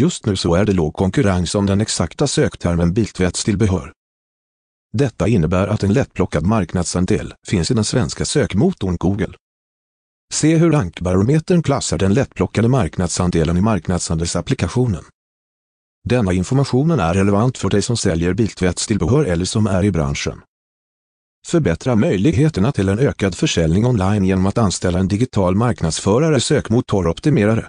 Just nu så är det låg konkurrens om den exakta söktermen biltvättstillbehör. Detta innebär att en lättplockad marknadsandel finns i den svenska sökmotorn Google. Se hur rankbarometern klassar den lättplockade marknadsandelen i marknadsandelsapplikationen. Denna informationen är relevant för dig som säljer biltvättstillbehör eller som är i branschen. Förbättra möjligheterna till en ökad försäljning online genom att anställa en digital marknadsförare sökmotoroptimerare.